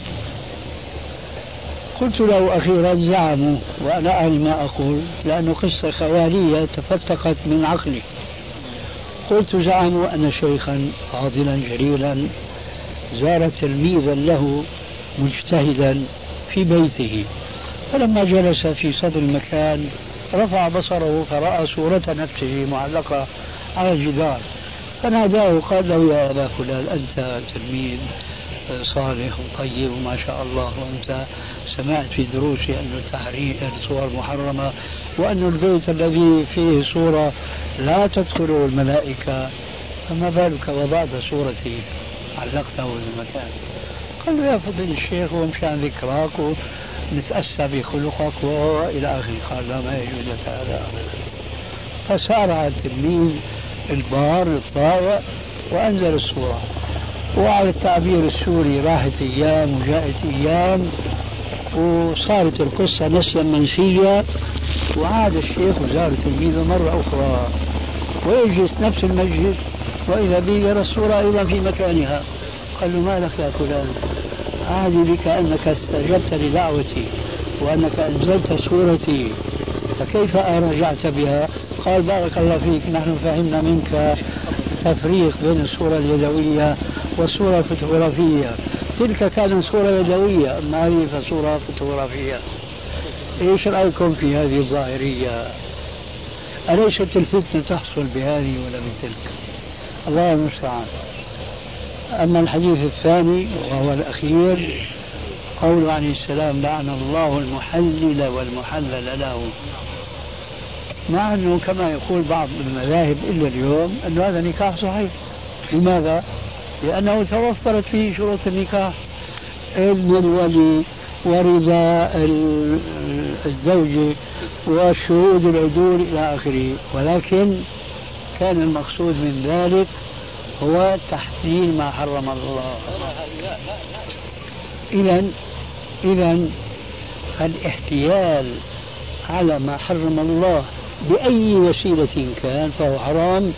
قلت له أخيرا زعموا وأنا أعلم ما أقول لأنه قصة خيالية تفتقت من عقلي. قلت زعموا أن شيخا فاضلا جليلا. زار تلميذا له مجتهدا في بيته. فلما جلس في صدر المكان رفع بصره فرأى صورة نفسه معلقة على الجدار. فناداه قال له يا أبا فلان أنت تلميذ صالح وطيب وما شاء الله وأنت سمعت في دروسي أن التحريم الصور محرمة وأن البيت الذي فيه صورة لا تدخله الملائكة. فما بالك وضعت صورتي علقته في المكان قال له يا فضيل الشيخ ومشان ذكراك ونتأسى بخلقك وإلى آخره قال لا ما يجوز لك هذا. فسارع التلميذ البار الطائع وأنزل الصورة. وعلى التعبير السوري راحت أيام وجاءت أيام وصارت القصة نسيا منسيا. وعاد الشيخ وزار تلميذه مرة أخرى. ويجلس نفس المجلس وإذا به يرى الصورة أيضا في مكانها. قال له ما لك يا فلان؟ عادي بك أنك استجبت لدعوتي وأنك أنزلت صورتي فكيف رجعت بها؟ قال بارك الله فيك نحن فهمنا منك تفريق بين الصورة اليدوية والصورة الفوتوغرافية تلك كانت صورة يدوية أما هذه فصورة فوتوغرافية إيش رأيكم في هذه الظاهرية؟ أليست الفتنة تحصل بهذه ولا بتلك؟ الله المستعان. أما الحديث الثاني وهو الأخير قول عليه السلام لعن الله المحلل والمحلل له مع أنه كما يقول بعض المذاهب إلا اليوم انه هذا نكاح صحيح لماذا؟ لأنه توفرت فيه شروط النكاح علم الولي ورضا الزوجة وشهود العدول إلى آخره ولكن كان المقصود من ذلك هو تحليل ما حرم الله. إذا إذا الاحتيال على ما حرم الله بأي وسيلة كان فهو حرام.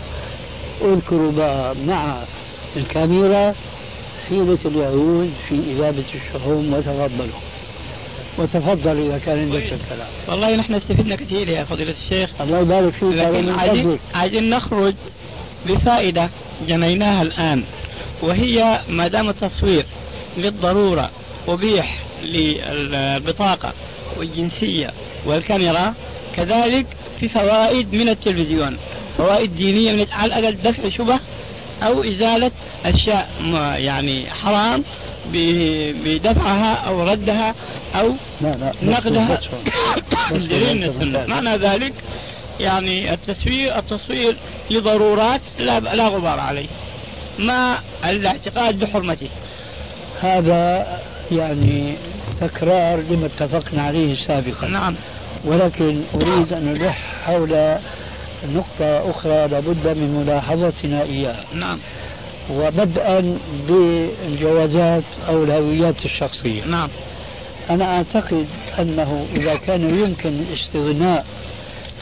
بقى مع الكاميرا حيلة اليهود في إذابة الشحوم وتفضلوا وتفضل إذا كان عندك الكلام والله نحن استفدنا كثير يا فضيلة الشيخ. الله يبارك فيك لكن عايزين, عايزين نخرج بفائدة جنيناها الآن وهي ما دام التصوير للضرورة أبيح للبطاقة والجنسية والكاميرا كذلك في فوائد من التلفزيون فوائد دينية من على الأقل دفع شبه أو إزالة أشياء يعني حرام بدفعها أو ردها أو لا لا نقدها. السنة. معنى ذلك يعني التصوير التصوير لضرورات لا لا غبار عليه. ما الاعتقاد بحرمته. هذا يعني تكرار لما اتفقنا عليه سابقا. نعم. ولكن أريد أن ألح حول نقطة أخرى لابد من ملاحظتنا إياها. نعم. وبدءا بالجوازات أو الهويات الشخصية نعم أنا أعتقد أنه إذا كان يمكن الاستغناء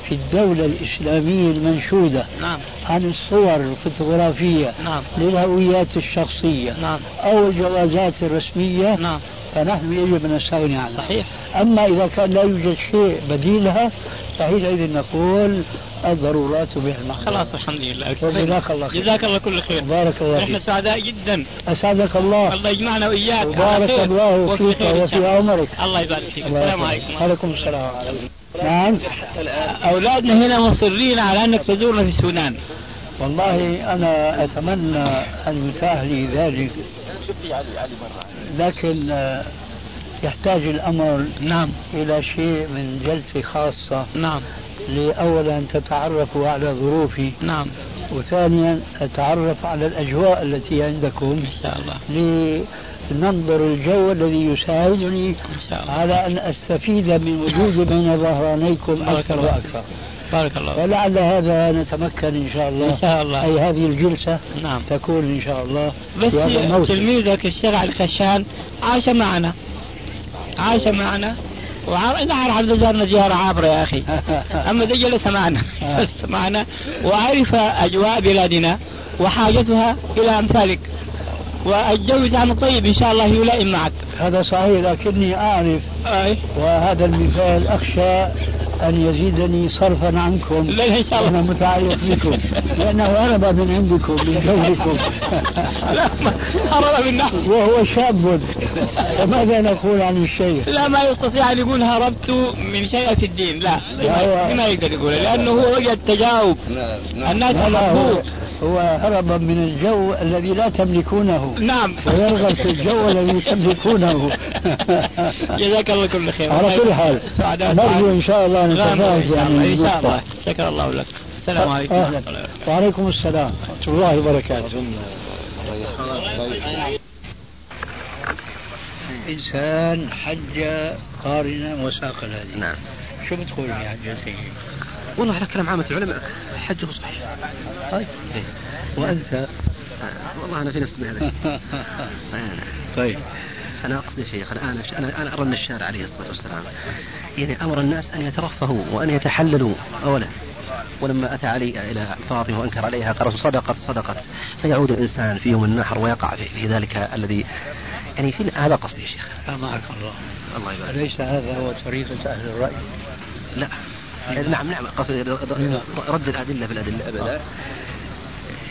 في الدولة الإسلامية المنشودة نعم. عن الصور الفوتوغرافية نعم. للهويات الشخصية نعم. أو الجوازات الرسمية نعم. فنحن يجب أن نستغني عنها. صحيح. أما إذا كان لا يوجد شيء بديلها فحينئذ نقول الضرورات تبيح المحظورات خلاص الحمد لله. وجزاك الله خير. جزاك الله كل خير. بارك الله نحن فيك. سعداء جدا. أسعدك الله. الله يجمعنا وإياك. وبارك خير. الله فيك وفي الله. عمرك الله يبارك فيك. الله السلام. عليكم. عليكم السلام. نعم. أولادنا هنا مصرين على أنك تزورنا في السودان. والله أنا أتمنى أن يتاح لي ذلك. لكن آه، يحتاج الأمر نعم. إلى شيء من جلسة خاصة. نعم. لأولا تتعرفوا على ظروفي. نعم. وثانيا أتعرف على الأجواء التي عندكم. إن شاء الله. لننظر الجو الذي يساعدني إن شاء الله. على أن أستفيد من وجودي بين ظهرانيكم أكثر وأكثر. بارك الله فيك. ولعل هذا نتمكن إن شاء الله. إن شاء الله. أي هذه الجلسة نعم. تكون إن شاء الله بس تلميذك الشيخ الخشان عاش معنا. عاش معنا. وعار... نعرف عبد زارنا زيارة عابرة يا أخي. *laughs* أما جلس معنا. *laughs* جلس معنا. وعرف أجواء بلادنا وحاجتها إلى أمثالك. والجو طيب إن شاء الله يلائم معك. هذا صحيح لكني أعرف أي. وهذا المثال أخشى أن يزيدني صرفا عنكم. لا إن شاء أنا الله متعلق بكم. لأنه هرب من عندكم من جولكم لا هرب بالنحو وهو شاب. فماذا نقول عن الشيخ؟ لا ما يستطيع أن يقول هربت من شيء في الدين. لا لا، هو- ما يقدر يقول. لأنه هو وجد تجاوب. الناس أحبوه هو هرب من الجو الذي لا تملكونه. نعم. ويرغب في الجو الذي تملكونه. *laughs* جزاك الله كل خير. على كل حال. نرجو إن شاء الله نتفاوز شاء الله يعني إن شاء الله. شكر الله لك. السلام عليكم. أهلا وعليكم السلام. ورحمة الله وبركاته. إنسان حج قارنا وساق الهدي. نعم. شو بتقول في حجته؟ والله على كلام عامة العلماء. حجه صحيح. طيب. إيه. وأنت؟ آه، والله أنا في نفس هذا الشيء. *laughs* آه، طيب. أنا أقصد يا شيخ أنا أنا أنا, أرى أن الشارع عليه الصلاة والسلام. يعني أمر الناس أن يترفهوا وأن يتحللوا أولا. ولما أتى علي إلى فاطمة وأنكر عليها قال صدقت صدقت. فيعود الإنسان في يوم النحر ويقع في, ذلك الذي يعني في هذا قصدي يا شيخ. سامحك الله. الله يبارك. أليس هذا هو طريقة أهل الرأي؟ لا. نعم نعم. قصدي رد الأدلة بالأدلة. أبدا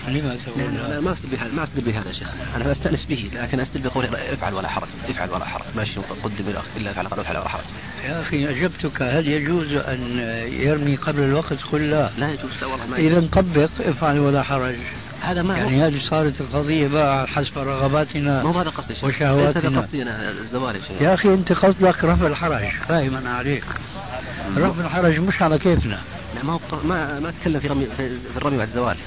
لما لا تقول؟ ما استدل بهذا ما استدل بهذا شيخ. أنا أستأنس به لكن استدل بقول افعل ولا حرج افعل ولا حرج. ماشي قدم إلا افعل قال افعل ولا حرج. يا أخي أجبتك. هل يجوز أن يرمي قبل الوقت؟ قل لا. لا يجوز لا والله ما إذا طبق افعل ولا حرج. هذا ما يعني هذه صارت القضية بقى حسب ما رغباتنا هو هذا قصدي. وشهواتنا. هذا قصدي الزوال يا أخي أنت قصدك رفع الحرج. فاهم أنا عليك رفع الحرج مش على كيفنا. لا ما ما ما أتكلم في رمي في الرمي بعد الزوال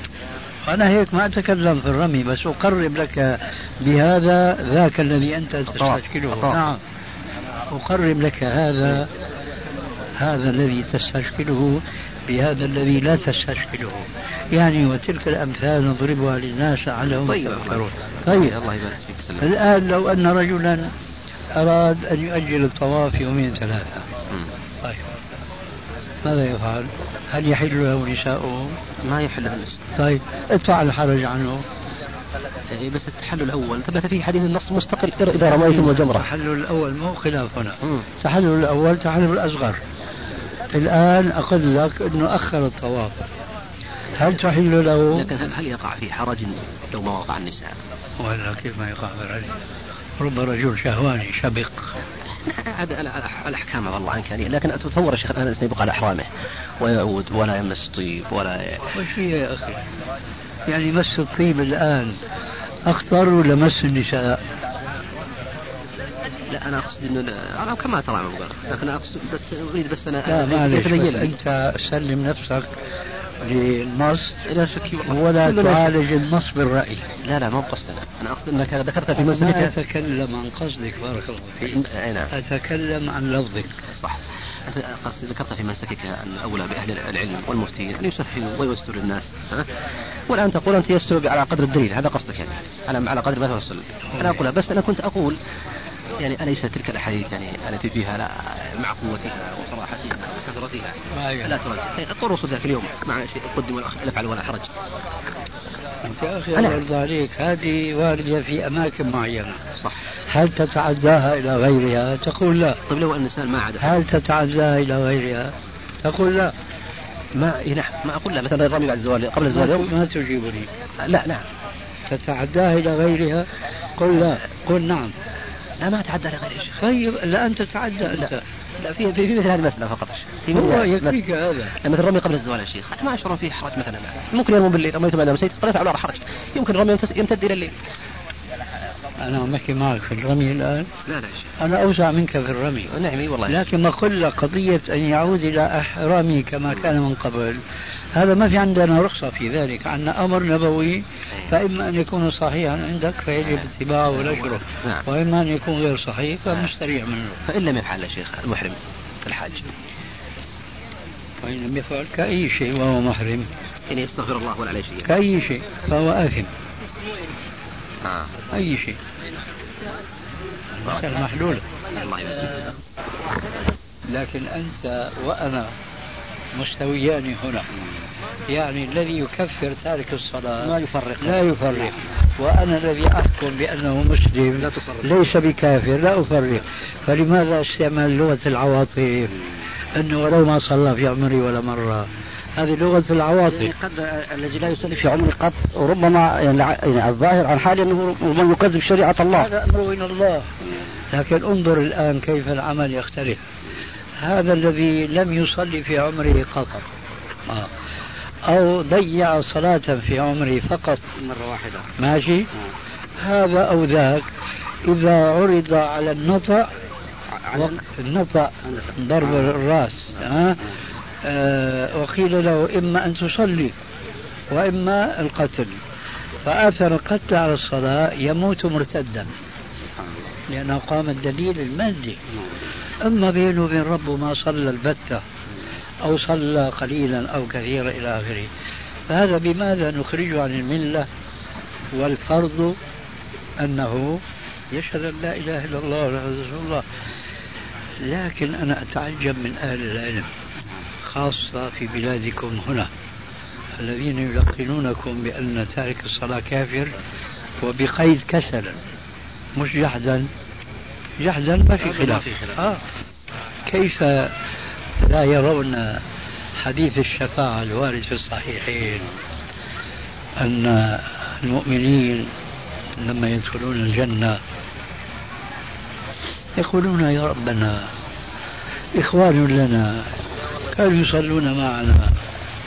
أنا هيك ما أتكلم في الرمي بس أقرب لك بهذا ذاك الذي أنت. تستشكله. الطواف. نعم. أقرب لك هذا هذا الذي تستشكله بهذا الذي لا تستشكله. يعني وتلك الأمثال نضربها للناس لعلهم طيب يتفكرون طيب طيب. الله يبارك فيك. الآن لو أن رجلا أراد أن يؤجل الطواف يومين ثلاثة. طيب. ماذا يفعل؟ هل يحل له نساؤه؟ ما يحل بالنسبة طيب ادفع الحرج عنه. إيه بس التحلل الأول. ثبت فيه حديث النص مستقل. إذا رميتم الجمرة. التحلل الأول مو خلاف هنا. التحلل الأول تحلل الأصغر. الآن أقول لك أنه أخر الطواف. هل تحل له؟ لكن هل- هل يقع في حرج لو ما وقع النساء؟ ولا كيف ما يقع بالعلم رب رجل شهواني شبق. الأحكام والله عنك يعني لكن أتصور الشيخ الآن سيبقى على إحرامه ويعود ولا يمس طيب ولا وش هي يا أخي؟ يعني مس الطيب الآن أخطر ولا مس النساء؟ لا أنا أقصد إنه لا- أنا كما ترى لكن أنا أقصد بس أريد بس أنا لا معلش أنت سلم نفسك. للنص لا شك والله. ولا تعالج النص بالرأي لا لا ما هو قصدنا أنا أقصد أنك ذكرت في مسألة أتكلم عن قصدك بارك الله فيك. نعم. أتكلم عن لفظك. صح. أنت قصد ذكرت في منسكك أن أولى بأهل العلم والمفتين أن يسهلوا وييسروا للناس ها؟ والآن تقول أنت يسر على قدر الدليل هذا قصدك يعني. على على قدر ما توصل أنا أقول بس أنا كنت أقول يعني أليس تلك الأحاديث يعني التي فيها لا مع قوتها وصراحتها وكثرتها. لا ترجع قل رسول ذاك اليوم مع شيء قدم ولا افعل ولا حرج. يا أخي الله يرضى عليك هذه واردة في أماكن معينة. صح. هل تتعداها إلى غيرها؟ تقول لا. طيب لو الإنسان ما عاد هل تتعداها إلى غيرها؟ تقول لا. ما إيه نعم. ما أقول لا. مثلا الرمي بعد الزوال قبل الزوال يوم؟ ما تجيبني. لا نعم. تتعداها إلى غيرها؟ قل لا. قل نعم. لا ما أتعدى لغير يا شيخ طيب لا أنت تتعدى لا لا في في, في مثل هذه المسألة فقط. في هو يكفيك هذا. مثل الرمي قبل الزوال يا شيخ. ما أشعر فيه حرج مثلا. ممكن يرمون بالليل رميت بعد مسيت طلعت على حرج يمكن الرمي يمتد إلى الليل. أنا أحكي معك في الرمي الآن. لا لا شيخ أنا أوسع منك في الرمي. نعم والله. لكن ما قل قضية أن يعود إلى رمي كما كان من قبل هذا ما في عندنا رخصة في ذلك. عندنا أمر نبوي فإما أن يكون صحيحا عندك فيجب اتباعه ونشره نعم. وإما أن يكون غير صحيح فمستريح منه. فإن لم يفعل يا شيخ المحرم الحاج. وإن لم يفعل كأي شيء وهو محرم. إن يستغفر الله ولا عليه شيء. كأي شيء فهو آثم. آه. أي شيء. محلولة لكن أنت وأنا مستويان هنا. يعني الذي يكفر تارك الصلاة ما يفرق. لا يفرق. وأنا الذي أحكم بأنه مسلم لا تفرق. ليس بكافر. لا أفرق. فلماذا استعمال لغة العواطف؟ أنه ولو ما صلى في عمري ولا مرة هذه لغة يعني العواطف قد الذي لا يصلي في عمره قط ربما يعني يعني الظاهر عن حاله أنه من يكذب شريعة الله. هذا أمر من الله. لكن انظر الآن كيف العمل يختلف. هذا الذي لم يصلي في عمره قط. آه. أو ضيع صلاة في عمره فقط. مرة واحدة. ماشي؟ هذا أو ذاك إذا عرض على النطع وق- النطع ضرب الرأس. ها؟ آه. وقيل له إما أن تصلي وإما القتل. فآثر القتل على الصلاة يموت مرتدا لأنه قام الدليل المادي أما بينه وبين ربه ما صلى البتة أو صلى قليلا أو كثيرا إلى آخره. فهذا بماذا نخرجه عن الملة والفرض أنه يشهد أن لا إله إلا الله رسول الله؟ لكن أنا أتعجب من أهل العلم. خاصة في بلادكم هنا الذين يلقنونكم بأن تارك الصلاة كافر وبقيد كسلا مش جحدا. جحدا ما في خلاف. آه. كيف لا يرون حديث الشفاعة الوارد في الصحيحين أن المؤمنين لما يدخلون الجنة يقولون يا ربنا إخوان لنا كانوا يصلون معنا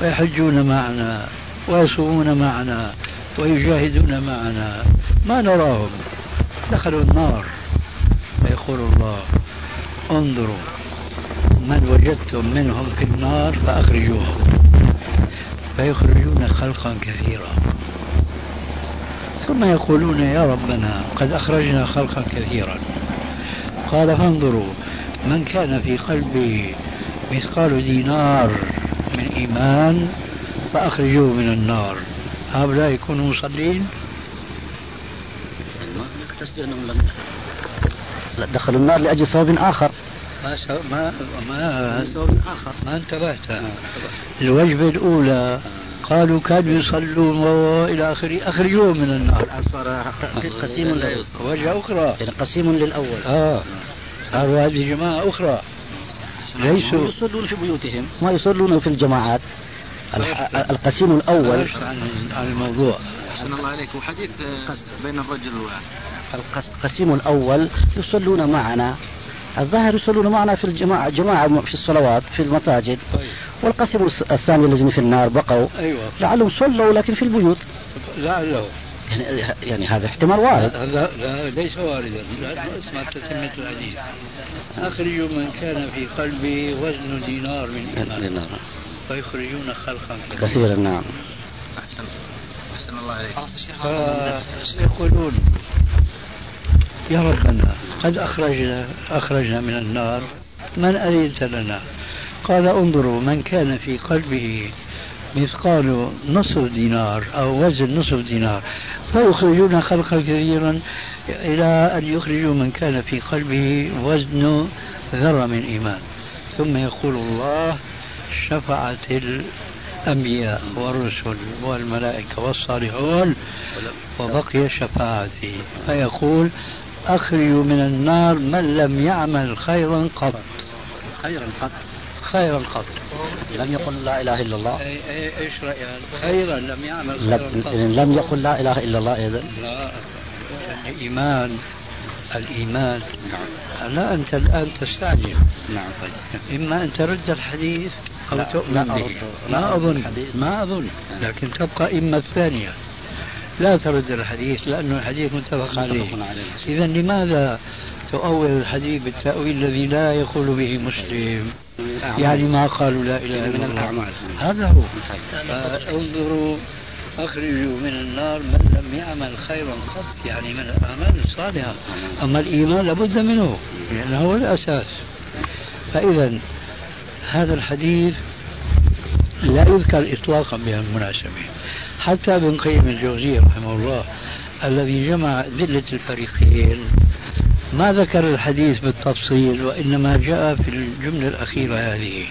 ويحجون معنا ويصومون معنا ويجاهدون معنا. ما نراهم. دخلوا النار. فيقول الله انظروا من وجدتم منهم في النار فأخرجوهم. فيخرجون خلقا كثيرا. ثم يقولون يا ربنا قد أخرجنا خلقا كثيرا. قال فانظروا من كان في قلبه مثقال دينار من إيمان فأخرجوه من النار. هؤلاء يكونوا مصلين؟ لا، دخلوا النار لأجل سبب آخر. ما سو... ما ما سبب آخر. ما انتبهت. الوجبة الأولى. قالوا كانوا يصلون وإلى آخره أخرجوهم من النار. صار قسيم لل- وجهة أخرى. يعني قسيم للأول. آه. صاروا هذه جماعة أخرى ليسوا يصلون في بيوتهم. ما يصلون في الجماعات. الح- القسيم الأول. عن الموضوع. أحسن الله عليك وحديث بين الرجل القس- القسيم الأول يصلون معنا. الظاهر يصلون معنا في الجماعة جماعة في الصلوات في المساجد. طيب. والقسم الثاني الذين في النار بقوا. أيوة. لعلهم صلوا لكن في البيوت. لعله يعني, يعني هذا احتمال وارد. هذا لا ليس واردا لا اسمع تتمة الحديث. أخرجوا من كان في قلبه وزن دينار من إيمان فيخرجون خلقا كثيرا كثيرا نعم. أحسن الله عليك فيقولون يا ربنا قد أخرجنا أخرجنا من النار. من أذنت لنا؟ قال انظروا من كان في قلبه مثقال نصف دينار أو وزن نصف دينار. فيخرجون خلقا كثيرا إلى أن يخرجوا من كان في قلبه وزن ذرة من إيمان. ثم يقول الله شفعت الأنبياء والرسل والملائكة والصالحون وبقي شفاعتي. فيقول أخرج من النار من لم يعمل خيرا قط. خيرا قط. خيرا قط لم يقل لا إله إلا الله. إيش رايك خيرا لم يعمل لم, لم يقل لا إله إلا الله اذا لا. الإيمان الإيمان. لا أنت الآن تستعجل. نعم طيب. إما أن ترد الحديث أو لا، تؤمن لا به. ما أظن. ما أظن. لكن تبقى إما الثانية. لا ترد الحديث لأنه الحديث متفق عليه. عليه. اذا لماذا تؤول الحديث بالتأويل الذي لا يقول به مسلم؟ يعني ما قالوا لا إله من إلا الله. الأعمال. هذا هو. فانظروا أخرجوا من النار من لم يعمل خيرا قط يعني من الأعمال الصالحة. أما الإيمان لابد منه لأنه هو الأساس. فاذا هذا الحديث لا يذكر اطلاقا بهالمناسبه حتى ابن قيم الجوزي رحمه الله الذي جمع ذلة الفريقين ما ذكر الحديث بالتفصيل وإنما جاء في الجملة الأخيرة هذه.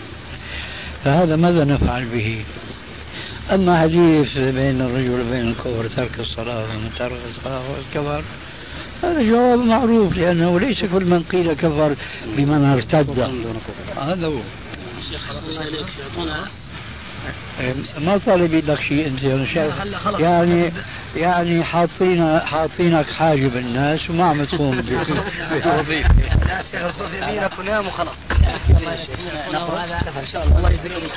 فهذا ماذا نفعل به؟ أما حديث بين الرجل وبين الكفر ترك الصلاة ومن ترك الصلاة والكفر هذا جواب معروف لأنه ليس كل من قيل كفر بمن ارتد. هذا هو. ما طالب إيدك شيء انت أنا شايف يعني يعني حاطين حاطينك حاجب الناس وما عم تقوم بالوظيفه الناس ياخذ يمينك ونام وخلاص الله يجزيك